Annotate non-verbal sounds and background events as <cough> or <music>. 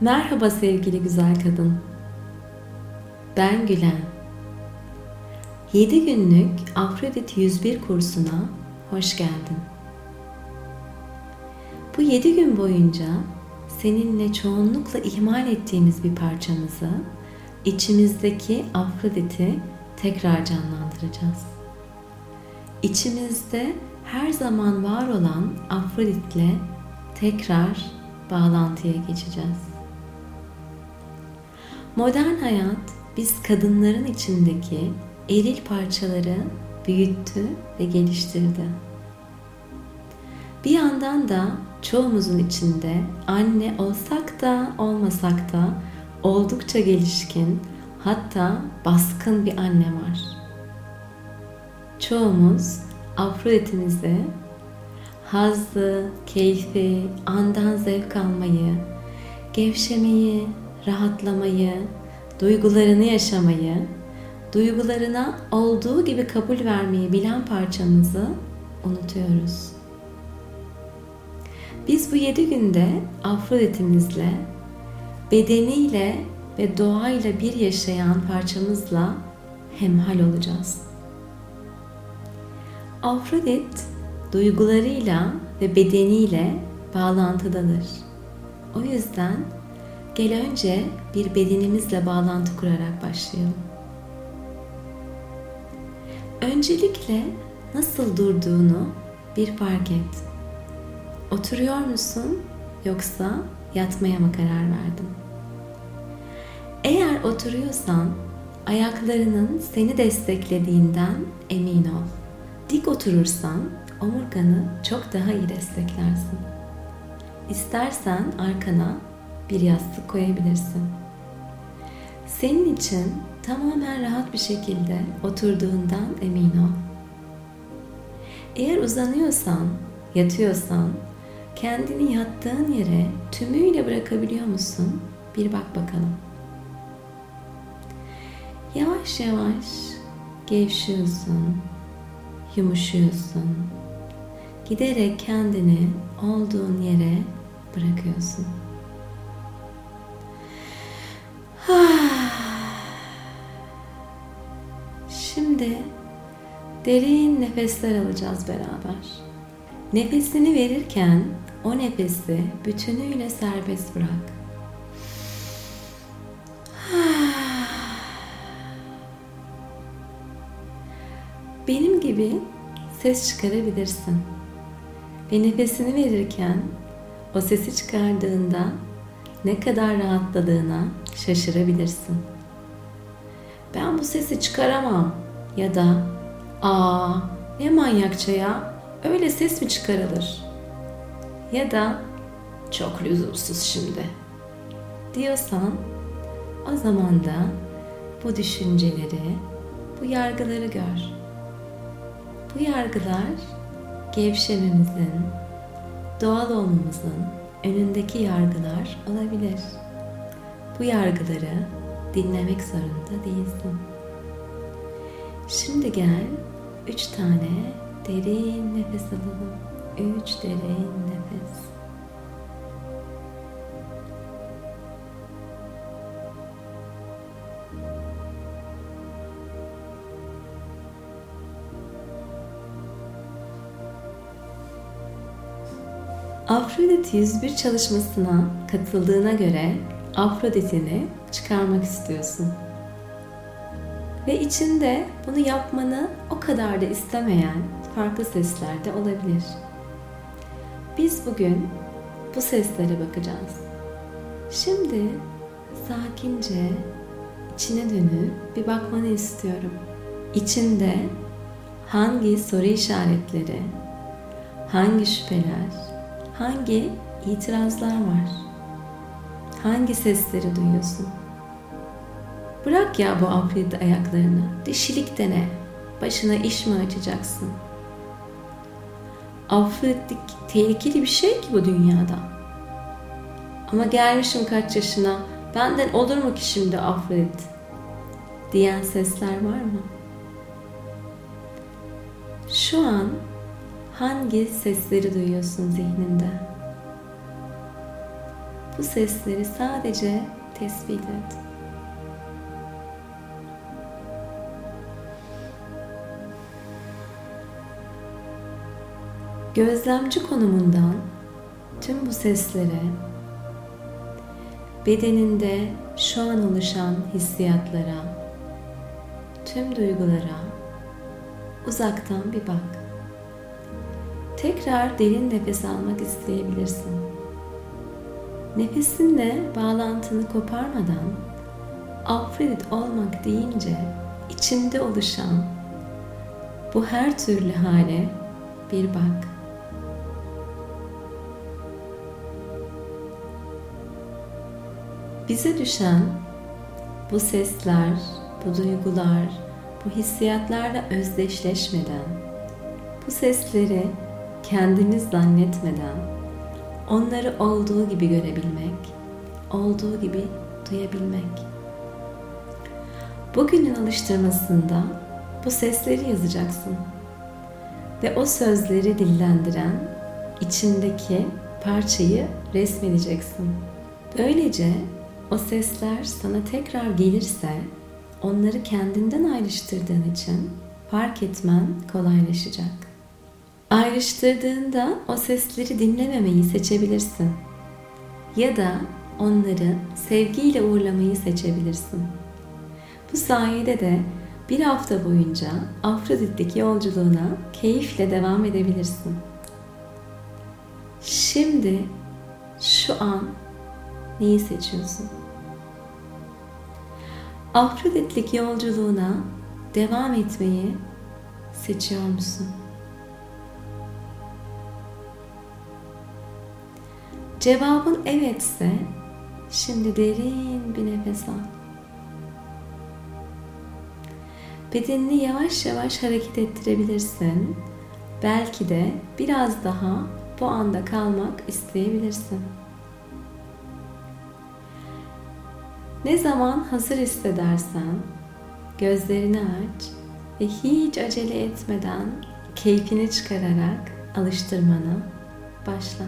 Merhaba sevgili güzel kadın. Ben Gülen. 7 günlük Afrodit 101 kursuna hoş geldin. Bu 7 gün boyunca seninle çoğunlukla ihmal ettiğimiz bir parçamızı, içimizdeki Afrodit'i tekrar canlandıracağız. İçimizde her zaman var olan Afrodit'le tekrar bağlantıya geçeceğiz. Modern hayat biz kadınların içindeki eril parçaları büyüttü ve geliştirdi. Bir yandan da çoğumuzun içinde anne olsak da olmasak da oldukça gelişkin hatta baskın bir anne var. Çoğumuz Afrodit'imizi hazzı, keyfi, andan zevk almayı, gevşemeyi, rahatlamayı, duygularını yaşamayı, duygularına olduğu gibi kabul vermeyi bilen parçamızı unutuyoruz. Biz bu yedi günde Afrodit'imizle, bedeniyle ve doğayla bir yaşayan parçamızla hemhal olacağız. Afrodit duygularıyla ve bedeniyle bağlantıdadır. O yüzden Gel önce bir bedenimizle bağlantı kurarak başlayalım. Öncelikle nasıl durduğunu bir fark et. Oturuyor musun yoksa yatmaya mı karar verdin? Eğer oturuyorsan ayaklarının seni desteklediğinden emin ol. Dik oturursan omurganı çok daha iyi desteklersin. İstersen arkana bir yastık koyabilirsin. Senin için tamamen rahat bir şekilde oturduğundan emin ol. Eğer uzanıyorsan, yatıyorsan, kendini yattığın yere tümüyle bırakabiliyor musun? Bir bak bakalım. Yavaş yavaş gevşiyorsun, yumuşuyorsun. Giderek kendini olduğun yere bırakıyorsun. <sighs> Şimdi derin nefesler alacağız beraber. Nefesini verirken o nefesi bütünüyle serbest bırak. <sighs> Benim gibi ses çıkarabilirsin. Ve nefesini verirken o sesi çıkardığında ne kadar rahatladığına şaşırabilirsin. Ben bu sesi çıkaramam ya da aa ne manyakça ya öyle ses mi çıkarılır? Ya da çok lüzumsuz şimdi diyorsan o zaman da bu düşünceleri, bu yargıları gör. Bu yargılar gevşememizin, doğal olmamızın önündeki yargılar olabilir. Bu yargıları dinlemek zorunda değilsin. Şimdi gel üç tane derin nefes alalım. Üç derin nefes. Afrodit 101 çalışmasına katıldığına göre Afrodit'ini çıkarmak istiyorsun. Ve içinde bunu yapmanı o kadar da istemeyen farklı sesler de olabilir. Biz bugün bu seslere bakacağız. Şimdi sakince içine dönüp bir bakmanı istiyorum. İçinde hangi soru işaretleri, hangi şüpheler, hangi itirazlar var? Hangi sesleri duyuyorsun? Bırak ya bu afiyet ayaklarını. Dişilik dene. Başına iş mi açacaksın? Afroditlik tehlikeli bir şey ki bu dünyada. Ama gelmişim kaç yaşına. Benden olur mu ki şimdi Afrodit? Diyen sesler var mı? Şu an hangi sesleri duyuyorsun zihninde? Bu sesleri sadece tespit et. Gözlemci konumundan tüm bu seslere bedeninde şu an oluşan hissiyatlara, tüm duygulara uzaktan bir bak. Tekrar derin nefes almak isteyebilirsin. Nefesinle bağlantını koparmadan Afrodit olmak deyince içinde oluşan bu her türlü hale bir bak. Bize düşen bu sesler, bu duygular, bu hissiyatlarla özdeşleşmeden, bu sesleri kendiniz zannetmeden, onları olduğu gibi görebilmek, olduğu gibi duyabilmek. Bugünün alıştırmasında bu sesleri yazacaksın ve o sözleri dillendiren içindeki parçayı resmedeceksin. Böylece o sesler sana tekrar gelirse onları kendinden ayrıştırdığın için fark etmen kolaylaşacak. Ayrıştırdığında o sesleri dinlememeyi seçebilirsin. Ya da onları sevgiyle uğurlamayı seçebilirsin. Bu sayede de bir hafta boyunca Afrodit'teki yolculuğuna keyifle devam edebilirsin. Şimdi şu an neyi seçiyorsun? Afroditlik yolculuğuna devam etmeyi seçiyor musun? Cevabın evetse şimdi derin bir nefes al. Bedenini yavaş yavaş hareket ettirebilirsin. Belki de biraz daha bu anda kalmak isteyebilirsin. Ne zaman hazır hissedersen gözlerini aç ve hiç acele etmeden keyfini çıkararak alıştırmana başla.